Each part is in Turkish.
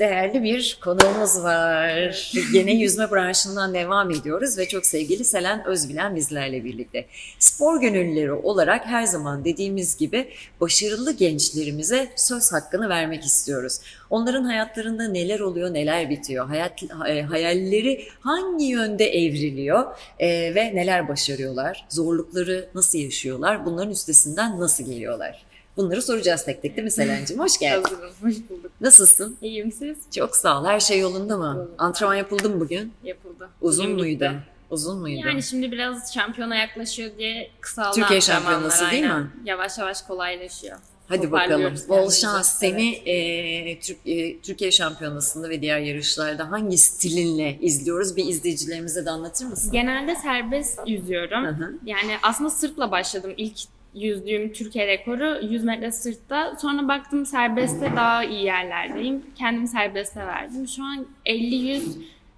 değerli bir konuğumuz var. Gene yüzme branşından devam ediyoruz ve çok sevgili Selen Özbilen bizlerle birlikte. Spor gönüllüleri olarak her zaman dediğimiz gibi başarılı gençlerimize söz hakkını vermek istiyoruz. Onların hayatlarında neler oluyor, neler bitiyor, hayat e, hayalleri hangi yönde evriliyor e, ve neler başarıyorlar, zorlukları nasıl yaşıyorlar, bunların üstesinden nasıl geliyorlar? Bunları soracağız tek tek değil mi Selen'cim? Hoş geldin. Hazırım, hoş bulduk. Nasılsın? İyiyim siz? Çok sağ ol. Her şey yolunda mı? Yolunda. Antrenman yapıldı mı bugün? Yapıldı. Uzun Bugün muydu? bitti. Uzun muydu? Yani şimdi biraz şampiyona yaklaşıyor diye kısaldı Türkiye şampiyonası değil mi? Yavaş yavaş kolaylaşıyor. Hadi bakalım. Bol şans. Seni e, Türk- e, Türkiye şampiyonasında ve diğer yarışlarda hangi stilinle izliyoruz? Bir izleyicilerimize de anlatır mısın? Genelde serbest yüzüyorum. Hı hı. Yani aslında sırtla başladım. İlk yüzdüğüm Türkiye rekoru 100 metre sırtta. Sonra baktım serbestte daha iyi yerlerdeyim. Kendimi serbeste verdim. Şu an 50-100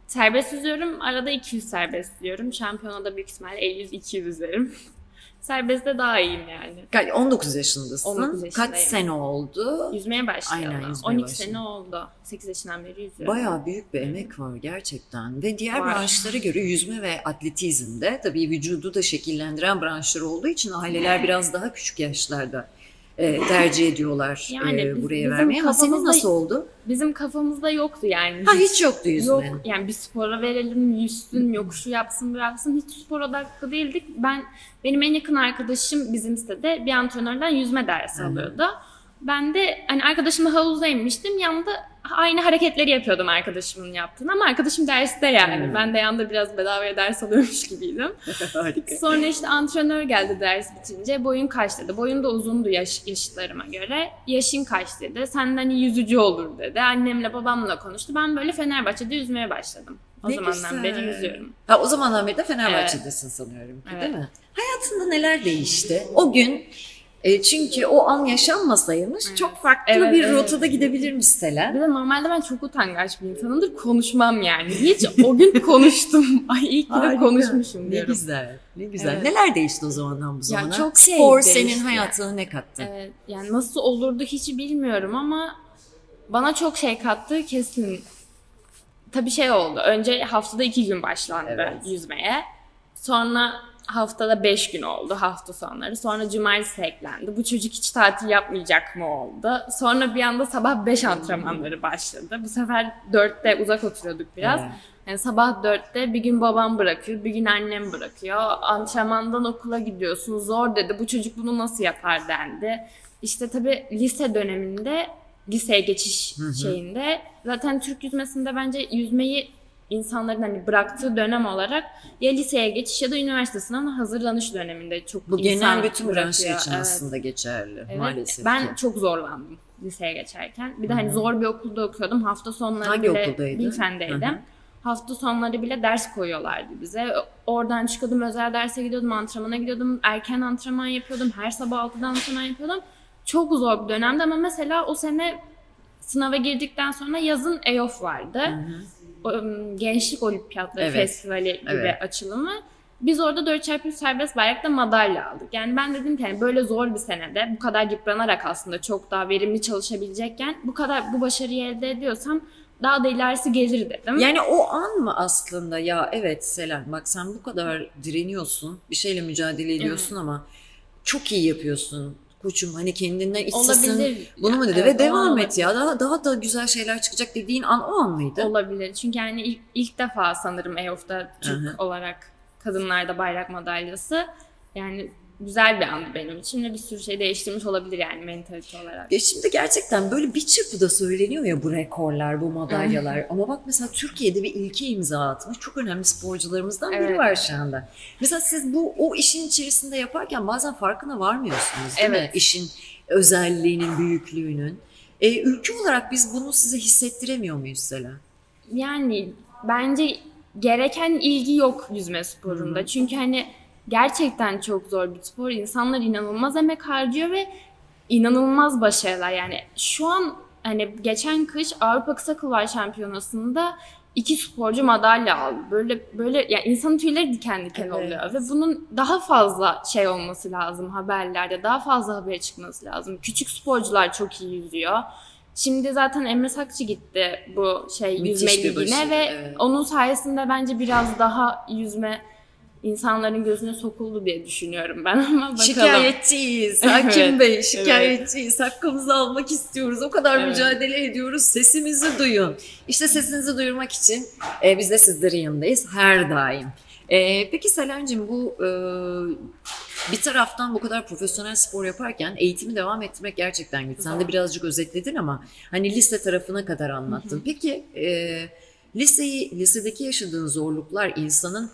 serbest yüzüyorum. Arada 200 serbest yüzüyorum. Şampiyonada büyük ihtimalle 50-100-200 yüzerim. Serbestte daha iyiyim yani. Kaç- 19 yaşındasın. 19 Kaç yaşındayım. sene oldu? Yüzmeye başlayalı. Aynen, yüzmeye 12 başladım. sene oldu. 8 yaşından beri yüzüyorum. Bayağı büyük bir emek var gerçekten. Ve diğer Var. branşlara göre yüzme ve atletizmde tabii vücudu da şekillendiren branşlar olduğu için aileler biraz daha küçük yaşlarda e, tercih ediyorlar Yani e, buraya bizim vermeyi. Ama senin nasıl oldu? Bizim kafamızda yoktu yani. Ha hiç yoktu yüzme. Yok yani bir spora verelim, yüzsün, yok şu yapsın, bu yapsın. Hiç spor odaklı değildik. Ben benim en yakın arkadaşım bizim sitede bir antrenörden yüzme dersi alıyordu. Ben de hani arkadaşımla havuza inmiştim. Yanında aynı hareketleri yapıyordum arkadaşımın yaptığını ama arkadaşım derste yani. Hı. Ben de yanında biraz bedavaya ders alıyormuş gibiydim. Harika. Sonra işte antrenör geldi ders bitince. Boyun kaç dedi. Boyun da uzundu yaş, yaşıtlarıma göre. Yaşın kaç dedi. Senden iyi yüzücü olur dedi. Annemle babamla konuştu. Ben böyle Fenerbahçe'de yüzmeye başladım. O Ne zamandan güzel. beri yüzüyorum. Ha, o zamandan beri de Fenerbahçe'desin sanıyorum ki Evet. değil mi? Hayatında neler değişti? O gün e, çünkü o an yaşanmasaymış Evet. çok farklı Evet, bir evet. rotada gidebilirmiş Selen. Bir de normalde ben çok utangaç bir insanımdır. Konuşmam yani. Hiç o gün konuştum. Ay iyi ki de konuşmuşum Ne diyorum. güzel. Ne güzel. Evet. Neler değişti o zamandan bu zamana? çok şey Spor değişti. senin hayatına ne kattı? Evet, yani nasıl olurdu hiç bilmiyorum ama bana çok şey kattı kesin. Tabii şey oldu. Önce haftada iki gün başlandı Evet. yüzmeye. Sonra haftada beş gün oldu hafta sonları. Sonra cumartesi eklendi. Bu çocuk hiç tatil yapmayacak mı oldu? Sonra bir anda sabah beş antrenmanları başladı. Bu sefer dörtte uzak oturuyorduk biraz. Yani sabah dörtte bir gün babam bırakıyor, bir gün annem bırakıyor. Antrenmandan okula gidiyorsun, zor dedi. Bu çocuk bunu nasıl yapar dendi. İşte tabii lise döneminde, liseye geçiş Hı hı. şeyinde zaten Türk yüzmesinde bence yüzmeyi insanların hani bıraktığı dönem olarak ya liseye geçiş ya da üniversite sınavına hazırlanış döneminde çok Bu genel bütün branşlar için Evet. aslında geçerli Evet, maalesef ben ki. çok zorlandım liseye geçerken. Bir de hani zor bir okulda okuyordum. Hafta sonları Hangi bile okuldaydın? Bilfen'deydim. Hafta sonları bile ders koyuyorlardı bize. Oradan çıkıyordum, özel derse gidiyordum, antrenmana gidiyordum. Erken antrenman yapıyordum. Her sabah 6'da antrenman yapıyordum. Çok zor bir dönemdi ama mesela o sene sınava girdikten sonra yazın EOF vardı. Hı hı. Gençlik Olimpiyatları Evet. Festivali gibi Evet. açılımı. Biz orada 4x100 serbest bayrakta madalya aldık. Yani ben dedim ki hani böyle zor bir senede bu kadar yıpranarak aslında çok daha verimli çalışabilecekken bu kadar bu başarıyı elde ediyorsam daha da ilerisi gelir dedim. Yani o an mı aslında ya evet Selen bak sen bu kadar direniyorsun bir şeyle mücadele ediyorsun ama çok iyi yapıyorsun koçum hani kendinden Olabilir. bunu mu dedi Evet, ve devam et ya daha, daha da güzel şeyler çıkacak dediğin an o an mıydı? Olabilir. Çünkü yani ilk, ilk defa sanırım EOF'da Türk Hı hı. olarak kadınlarda bayrak madalyası. Yani güzel bir andı benim için ve bir sürü şey değiştirmiş olabilir yani mentalite olarak. Ya şimdi gerçekten böyle bir çırpıda söyleniyor ya bu rekorlar, bu madalyalar. Ama bak mesela Türkiye'de bir ilke imza atmış. Çok önemli sporcularımızdan biri Evet. var şu anda. Mesela siz bu o işin içerisinde yaparken bazen farkına varmıyorsunuz değil mi? Evet. İşin özelliğinin, büyüklüğünün. E, ülke olarak biz bunu size hissettiremiyor muyuz Selen? Yani bence gereken ilgi yok yüzme sporunda. Hı hı. Çünkü hani gerçekten çok zor bir spor. İnsanlar inanılmaz emek harcıyor ve inanılmaz başarılar. Yani şu an hani geçen kış Avrupa Kısa Kulvar Şampiyonası'nda iki sporcu madalya aldı. Böyle böyle yani insanın tüyleri diken diken Evet. oluyor ve bunun daha fazla şey olması lazım haberlerde. Daha fazla haber çıkması lazım. Küçük sporcular çok iyi yüzüyor. Şimdi zaten Emre Sakçı gitti bu şey Müthiş yüzme ligine ve evet. onun sayesinde bence biraz daha yüzme insanların gözüne sokuldu diye düşünüyorum ben ama bakalım. Şikayetçiyiz. Hakim Evet, Bey şikayetçiyiz. Hakkımızı almak istiyoruz. O kadar Evet. mücadele ediyoruz. Sesimizi duyun. İşte sesinizi duyurmak için e, biz de sizlerin yanındayız her daim. E, peki Selen'cim bu e, bir taraftan bu kadar profesyonel spor yaparken eğitimi devam ettirmek gerçekten güç. Sen de birazcık özetledin ama hani lise tarafına kadar anlattın. Peki e, liseyi, lisedeki yaşadığın zorluklar insanın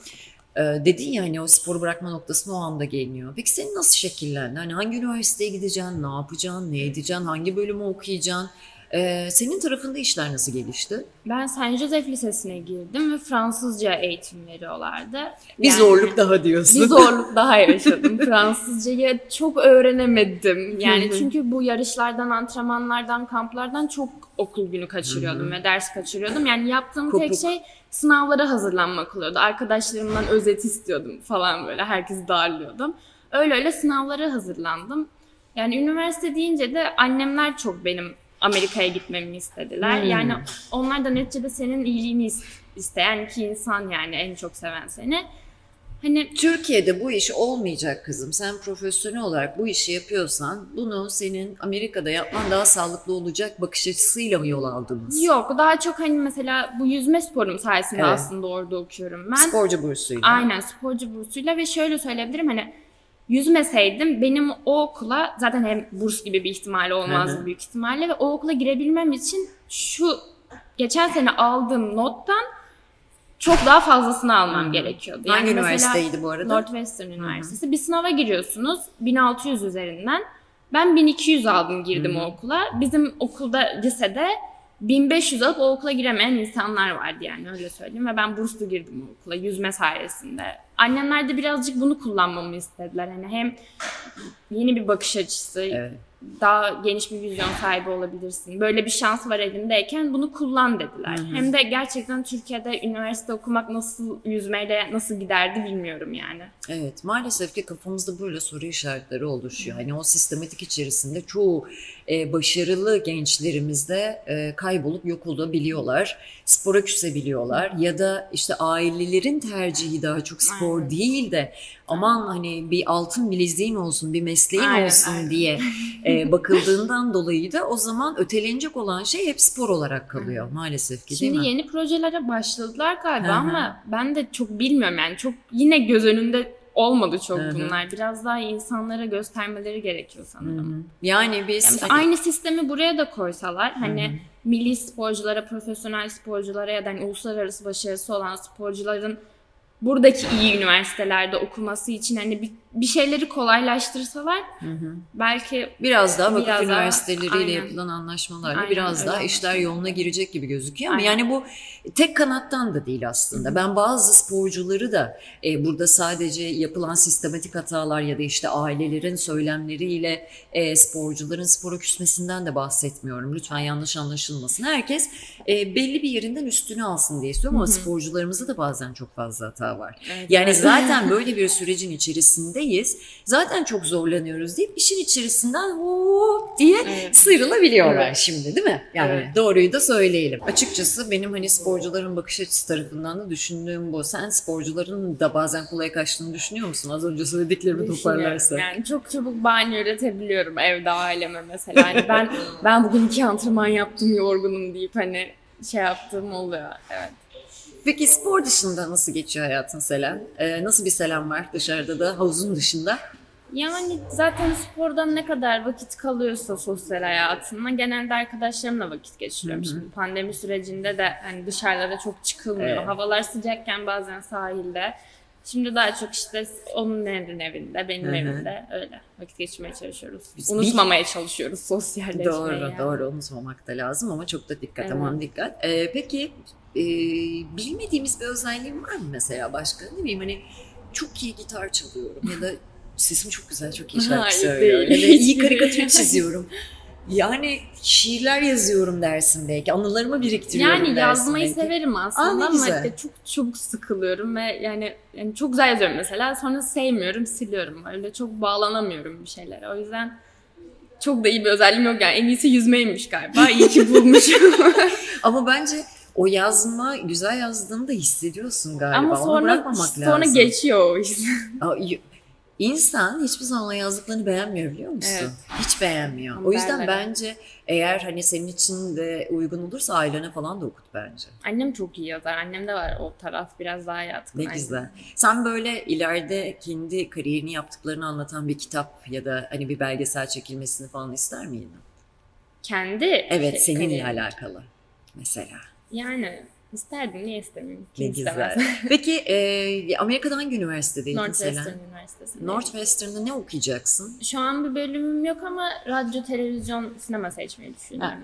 dedin ya hani o sporu bırakma noktasına o anda geliniyor. Peki senin nasıl şekillendi? Hani hangi üniversiteye gideceksin, ne yapacaksın, ne edeceksin, hangi bölümü okuyacaksın? Ee, senin tarafında işler nasıl gelişti? Ben Saint Joseph Lisesi'ne girdim ve Fransızca eğitim veriyorlardı. Bir Yani- zorluk daha diyorsun. Bir zorluk daha yaşadım. Fransızcayı çok öğrenemedim. Yani çünkü bu yarışlardan, antrenmanlardan, kamplardan çok okul günü kaçırıyordum ve ders kaçırıyordum. Yani yaptığım tek Kopuk. şey sınavlara hazırlanmak oluyordu. Arkadaşlarımdan özet istiyordum falan böyle. Herkesi darlıyordum. Öyle öyle sınavlara hazırlandım. Yani üniversite deyince de annemler çok benim Amerika'ya gitmemi istediler. Hmm. Yani onlar da neticede senin iyiliğini is- isteyen iki insan yani en çok seven seni. Hani Türkiye'de bu iş olmayacak kızım. Sen profesyonel olarak bu işi yapıyorsan bunu senin Amerika'da yapman daha sağlıklı olacak bakış açısıyla mı yol aldınız? Yok daha çok hani mesela bu yüzme sporum sayesinde Evet. aslında orada okuyorum ben. Sporcu bursuyla. Aynen sporcu bursuyla ve şöyle söyleyebilirim hani yüzmeseydim benim o okula zaten hem burs gibi bir ihtimali olmazdı Hı hı. büyük ihtimalle ve o okula girebilmem için şu geçen sene aldığım nottan çok daha fazlasını almam Hı. gerekiyordu. Hangi mesela üniversiteydi bu arada? Northwestern Üniversitesi. Bir sınava giriyorsunuz 1600 üzerinden. Ben 1200 aldım girdim hı. o okula. Bizim okulda lisede 1500 alıp o okula giremeyen insanlar vardı yani öyle söyleyeyim ve ben burslu girdim o okula yüzme sayesinde. Annemler de birazcık bunu kullanmamı istediler. Hani hem yeni bir bakış açısı, Evet. Daha geniş bir vizyon sahibi olabilirsin. Böyle bir şans var elindeyken bunu kullan dediler. Hı hı. Hem de gerçekten Türkiye'de üniversite okumak nasıl yüzmeyle nasıl giderdi bilmiyorum yani. Evet maalesef ki kafamızda böyle soru işaretleri oluşuyor. Hani o sistematik içerisinde çoğu e, başarılı gençlerimizde e, kaybolup yok olabiliyorlar. Spora küsebiliyorlar ya da işte ailelerin tercihi daha çok spor Aynen. değil de aman hani bir altın bileziğin olsun bir mesleğin Aynen, olsun aynen. diye e, bakıldığından dolayı da o zaman ötelenecek olan şey hep spor olarak kalıyor maalesef ki değil Şimdi mi? yeni projelere başladılar galiba Hı hı. ama ben de çok bilmiyorum yani çok yine göz önünde olmadı çok Hı hı. bunlar. Biraz daha insanlara göstermeleri gerekiyor Hı sanırım. hı. Yani Yani biz mesela hani- aynı sistemi buraya da koysalar hani Hı hı. milli sporculara, profesyonel sporculara ya da hani uluslararası başarısı olan sporcuların buradaki iyi üniversitelerde okuması için hani bir, bir şeyleri kolaylaştırsalar Hı hı. belki Biraz daha vakıf Biraz daha, üniversiteleriyle aynen. yapılan anlaşmalarla Aynen, biraz daha işler yoluna girecek gibi gözüküyor ama yani bu tek kanattan da değil aslında. Ben bazı sporcuları da e, burada sadece yapılan sistematik hatalar ya da işte ailelerin söylemleriyle e, sporcuların spora küsmesinden de bahsetmiyorum. Lütfen yanlış anlaşılmasın. Herkes e, belli bir yerinden üstüne alsın diye istiyorum ama Hı hı. sporcularımızda da bazen çok fazla hata var. Evet, Yani evet. zaten böyle bir sürecin içerisindeyiz. Zaten çok zorlanıyoruz deyip işin içerisinden hop diye Evet. sıyrılabiliyorlar Evet. şimdi değil mi? Yani Evet. doğruyu da söyleyelim. Açıkçası benim hani sporcuların bakış açısı tarafından da düşündüğüm bu. Sen sporcuların da bazen kolay kaçtığını düşünüyor musun? Az önce söylediklerimi. Düşünüyorum. Yani çok çabuk bahane üretebiliyorum evde aileme mesela. Hani ben ben bugün iki antrenman yaptım yorgunum deyip hani şey yaptığım oluyor. Evet. Peki spor dışında nasıl geçiyor hayatın Selen? Ee, nasıl bir Selen var dışarıda da havuzun dışında? Yani zaten spordan ne kadar vakit kalıyorsa sosyal hayatımda genelde arkadaşlarımla vakit geçiriyorum. Hı hı. Şimdi pandemi sürecinde de hani dışarılara çok çıkılmıyor. Evet. Havalar sıcakken bazen sahilde. Şimdi daha çok işte onun evinde, benim Hı hı. evimde öyle vakit geçirmeye çalışıyoruz. Biz- Unutmamaya çalışıyoruz sosyalleşmeyi. Doğru, yani. doğru unutmamak da lazım ama çok da dikkat, Evet. aman dikkat. Ee, peki e, bilmediğimiz bir özelliğin var mı mesela başka? Ne bileyim hani çok iyi gitar çalıyorum ya da sesim çok güzel, çok iyi şarkı söylüyorum ya da iyi karikatür çiziyorum. Yani şiirler yazıyorum dersin belki, anılarımı biriktiriyorum Yani dersin yazmayı belki. severim Aa, aslında ne ama güzel. işte çok çabuk sıkılıyorum ve yani, yani çok güzel yazıyorum mesela sonra sevmiyorum siliyorum öyle çok bağlanamıyorum bir şeylere o yüzden çok da iyi bir özelliğim yok yani. En iyisi yüzmeymiş galiba. İyi ki bulmuşum. Ama bence o yazma, güzel yazdığını da hissediyorsun galiba. Ama Onu sonra bırakmamak sonra lazım. geçiyor o his. İnsan hiçbir zaman yazdıklarını beğenmiyor biliyor musun? Evet. Hiç beğenmiyor. Ama o yüzden bence eğer hani senin için de uygun olursa ailene falan da okut bence. Annem çok iyi yazar. Annem de var o taraf biraz daha yatkın. Ne Aynen. güzel. Sen böyle ileride kendi kariyerini yaptıklarını anlatan bir kitap ya da hani bir belgesel çekilmesini falan ister miydin? Kendi Evet şey, seninle kariyerim. alakalı mesela. Yani isterdim niye istemeyeyim? Ne Kim istemez? güzel. Peki e, Amerika'da hangi üniversitedeydin Northwestern Selen? Üniversitesi'nde. Northwestern'da ne okuyacaksın? Şu an bir bölümüm yok ama radyo, televizyon, sinema seçmeyi düşünüyorum.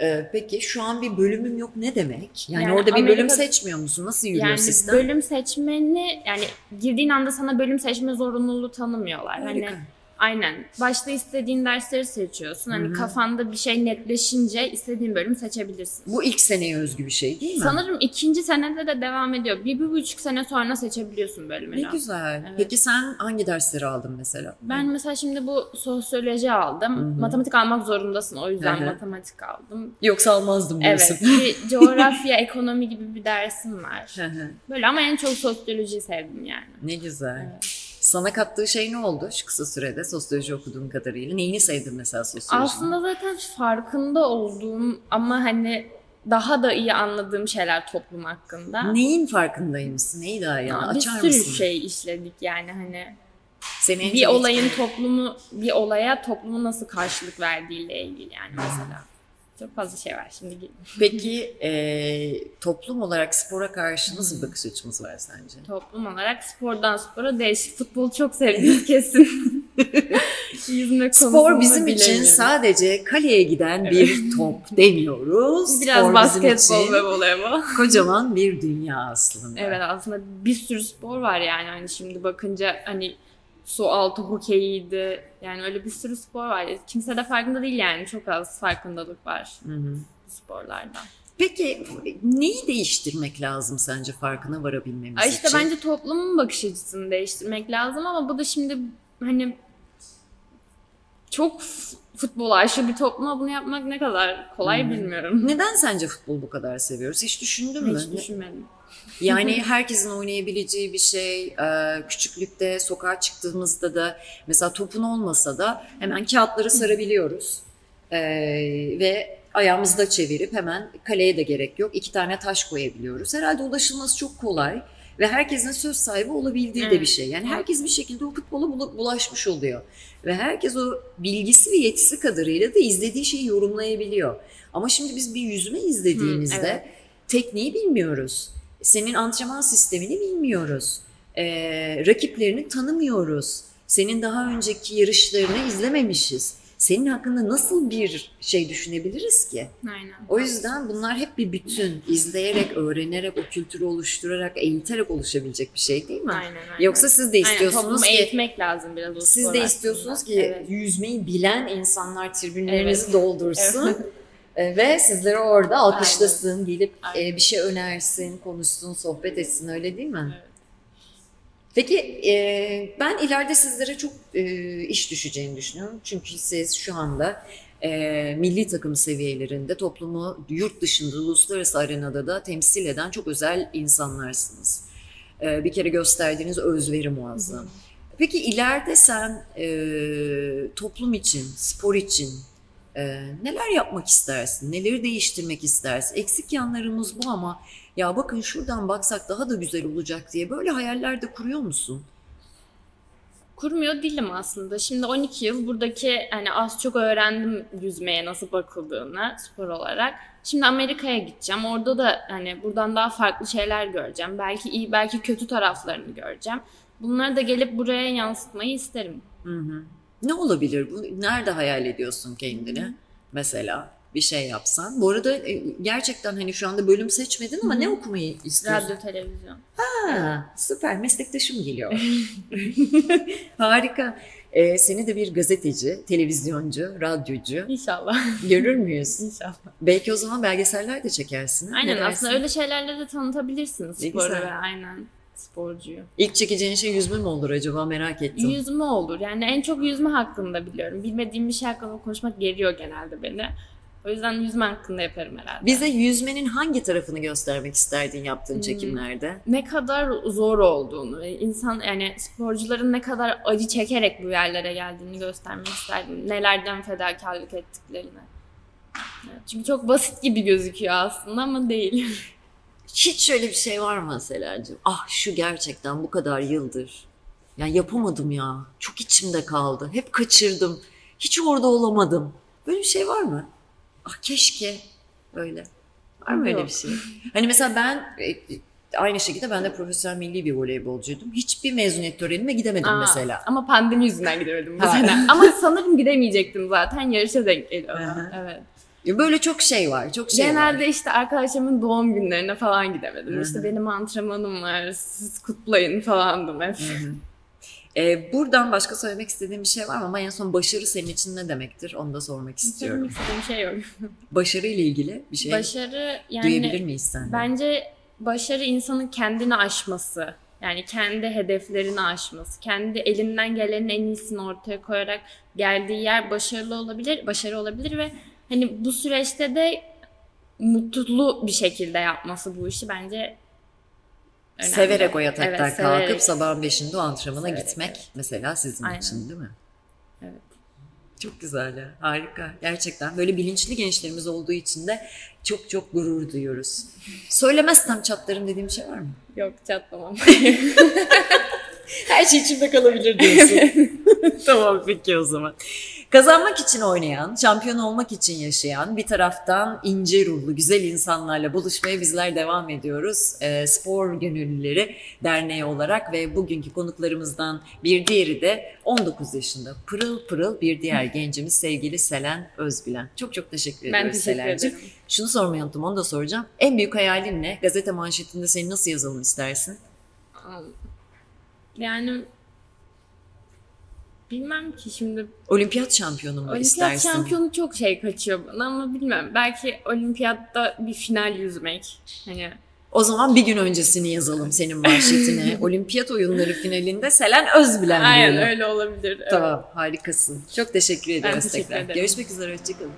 Ee, peki şu an bir bölümüm yok ne demek? Yani, Yani orada bir bölüm Amerika- seçmiyor musun? Nasıl yürüyor Yani sistem? bölüm seçmeni yani girdiğin anda sana bölüm seçme zorunluluğu tanımıyorlar. Harika. Hani aynen. Başta istediğin dersleri seçiyorsun. Hani Hı hı. kafanda bir şey netleşince istediğin bölüm seçebilirsin. Bu ilk seneye özgü bir şey değil mi? Sanırım ikinci senede de devam ediyor. Bir, bir buçuk sene sonra seçebiliyorsun bölümünü. Ne güzel. Evet. Peki sen hangi dersleri aldın mesela? Ben mesela şimdi bu sosyoloji aldım. Hı hı. Matematik almak zorundasın. O yüzden Hı hı. matematik aldım. Yoksa almazdım Evet. Bir coğrafya, ekonomi gibi bir dersim var. Hı hı. Böyle ama en çok sosyolojiyi sevdim yani. ne güzel. Evet. Sana kattığı şey ne oldu şu kısa sürede sosyoloji okuduğun kadarıyla? Neyini sevdin mesela sosyolojinin? Aslında zaten farkında olduğum ama hani daha da iyi anladığım şeyler toplum hakkında. Neyin farkındaymışsın? Neyi daha yani? Ya, bir Açar sürü mısın? şey işledik yani hani Seni en bir olayın toplumu bir olaya toplumun nasıl karşılık verdiğiyle ilgili yani mesela. Çok fazla şey var şimdi. Peki e, toplum olarak spora karşı nasıl bir bakış açımız var sence? Toplum olarak spordan spora değişik. Futbolu çok sevdiğiniz kesin. Spor bizim için sadece kaleye giden bir top demiyoruz. Biraz Spor basketbol ve voleybol. kocaman bir dünya aslında. Evet aslında bir sürü spor var yani hani şimdi bakınca hani su altı hokeyiydi yani öyle bir sürü spor var. Kimse de farkında değil yani çok az farkındalık var Hı hı. bu sporlarda. Peki neyi değiştirmek lazım sence farkına varabilmemiz Ay işte için? bence toplumun bakış açısını değiştirmek lazım ama bu da şimdi hani çok futbol aşığı bir topluma bunu yapmak ne kadar kolay hı. bilmiyorum. Neden sence futbol bu kadar seviyoruz? Hiç düşündün mü? Hiç düşünmedim. Yani herkesin oynayabileceği bir şey. Ee, Küçüklükte sokağa çıktığımızda da mesela topun olmasa da hemen kağıtları sarabiliyoruz. Ee, ve ayağımızda çevirip hemen kaleye de gerek yok. İki tane taş koyabiliyoruz. Herhalde ulaşılması çok kolay ve herkesin söz sahibi olabildiği de bir şey. Yani herkes bir şekilde o futbola bula- bulaşmış oluyor. Ve herkes o bilgisi ve yetisi kadarıyla da izlediği şeyi yorumlayabiliyor. Ama şimdi biz bir yüzme izlediğimizde Hı, evet. tekniği bilmiyoruz. Senin antrenman sistemini bilmiyoruz. Ee, rakiplerini tanımıyoruz. Senin daha önceki yarışlarını izlememişiz. Senin hakkında nasıl bir şey düşünebiliriz ki? Aynen. O yüzden bunlar hep bir bütün. izleyerek, öğrenerek, o kültürü oluşturarak, eğiterek oluşabilecek bir şey değil mi? Aynen, aynen. Yoksa siz de Aynen, istiyorsunuz toplumu ki eğitmek lazım biraz o siz de aslında. istiyorsunuz ki Evet. yüzmeyi bilen insanlar tribünlerinizi Evet. doldursun. Evet. E, Ve sizleri orada alkışlasın, gelip Aynen. e, bir şey önersin, konuşsun, sohbet etsin öyle değil mi? Evet. Peki e, ben ileride sizlere çok e, iş düşeceğini düşünüyorum. Çünkü siz şu anda e, milli takım seviyelerinde toplumu yurt dışında, uluslararası arenada da temsil eden çok özel insanlarsınız. E, bir kere gösterdiğiniz özveri muazzam. Peki ileride sen e, toplum için, spor için e, neler yapmak istersin? Neleri değiştirmek istersin? Eksik yanlarımız bu ama ya bakın şuradan baksak daha da güzel olacak diye böyle hayaller de kuruyor musun? Kurmuyor değilim aslında. Şimdi 12 yıl buradaki hani az çok öğrendim yüzmeye nasıl bakıldığını spor olarak. Şimdi Amerika'ya gideceğim. Orada da hani buradan daha farklı şeyler göreceğim. Belki iyi, belki kötü taraflarını göreceğim. Bunları da gelip buraya yansıtmayı isterim. Hı hı. Ne olabilir bu? Nerede hayal ediyorsun kendini? Mesela bir şey yapsan. Bu arada e, gerçekten hani şu anda bölüm seçmedin ama Hı hı. ne okumayı istiyorsun? Radyo, televizyon. Ha, süper meslektaşım geliyor. Harika. Ee, seni de bir gazeteci, televizyoncu, radyocu İnşallah. görür müyüz? İnşallah. Belki o zaman belgeseller de çekersin. Aynen aslında öyle şeylerle de tanıtabilirsin Ne güzel. aynen. Sporcuyu. İlk çekeceğin şey yüzme mi olur acaba merak ettim. Yüzme olur. Yani en çok yüzme hakkında biliyorum. Bilmediğim bir şey hakkında konuşmak geriyor genelde beni. O yüzden yüzme hakkında yaparım herhalde. Bize yüzmenin hangi tarafını göstermek isterdin yaptığın Hmm. çekimlerde? ne kadar zor olduğunu ve insan yani sporcuların ne kadar acı çekerek bu yerlere geldiğini göstermek isterdim. Nelerden fedakarlık ettiklerini. Çünkü çok basit gibi gözüküyor aslında ama değil. Hiç şöyle bir şey var mı Selen'cim? Ah şu gerçekten bu kadar yıldır. Ya yapamadım ya. Çok içimde kaldı. Hep kaçırdım. Hiç orada olamadım. Böyle bir şey var mı? Ah keşke böyle. Var mı öyle bir şey? Hani mesela ben e, aynı şekilde ben de profesyonel milli bir voleybolcuydum. Hiçbir mezuniyet törenime gidemedim Aa, mesela. Ama pandemi yüzünden gidemedim mesela. ama sanırım gidemeyecektim zaten. Yarışa denk geliyor. Evet. Böyle çok şey var. Çok şey var. Genelde işte arkadaşlarımın doğum günlerine falan gidemedim. Hı hı. İşte benim antrenmanım var, siz kutlayın falandım hep. Hı hı. Ee, buradan başka söylemek istediğim bir şey var mı? Ama en son başarı senin için ne demektir? Onu da sormak istiyorum. Söylemek istediğim şey yok. Başarı ile ilgili bir şey Başarı duyabilir yani miyiz senden? bence başarı insanın kendini aşması. Yani kendi hedeflerini aşması. Kendi elinden gelenin en iyisini ortaya koyarak geldiği yer başarılı olabilir, başarı olabilir ve hani bu süreçte de mutlu bir şekilde yapması bu işi bence önemli. Severek o yataktan Evet, kalkıp severek. sabahın beşinde o antrenmana Severek, gitmek evet. mesela sizin Aynen. için değil mi? Evet. Çok güzel ya. Harika. Gerçekten böyle bilinçli gençlerimiz olduğu için de çok çok gurur duyuyoruz. Söylemezsem çatlarım dediğim şey var mı? Yok çatlamam. Her şey içimde kalabilir diyorsun. tamam peki o zaman. Kazanmak için oynayan, şampiyon olmak için yaşayan, bir taraftan ince ruhlu, güzel insanlarla buluşmaya bizler devam ediyoruz. Ee, Spor Gönüllüleri Derneği olarak ve bugünkü konuklarımızdan bir diğeri de 19 yaşında pırıl pırıl bir diğer gencimiz sevgili Selen Özbilen. Çok çok teşekkür ben ediyoruz teşekkür Selen'ciğim. ederim. Şunu sormayı unuttum, onu da soracağım. En büyük hayalin ne? Gazete manşetinde seni nasıl yazalım istersin? Yani bilmem ki şimdi Olimpiyat şampiyonu mu olimpiyat istersin? şampiyonu çok şey kaçıyor bana ama bilmem. Belki olimpiyatta bir final yüzmek. Hani O zaman bir gün öncesini yazalım senin manşetine. Olimpiyat oyunları finalinde Selen Özbilen aynen öyle olabilir. evet. Tamam harikasın. Çok teşekkür ediyoruz teşekkür tekrar. ederim. Görüşmek üzere hoşçakalın.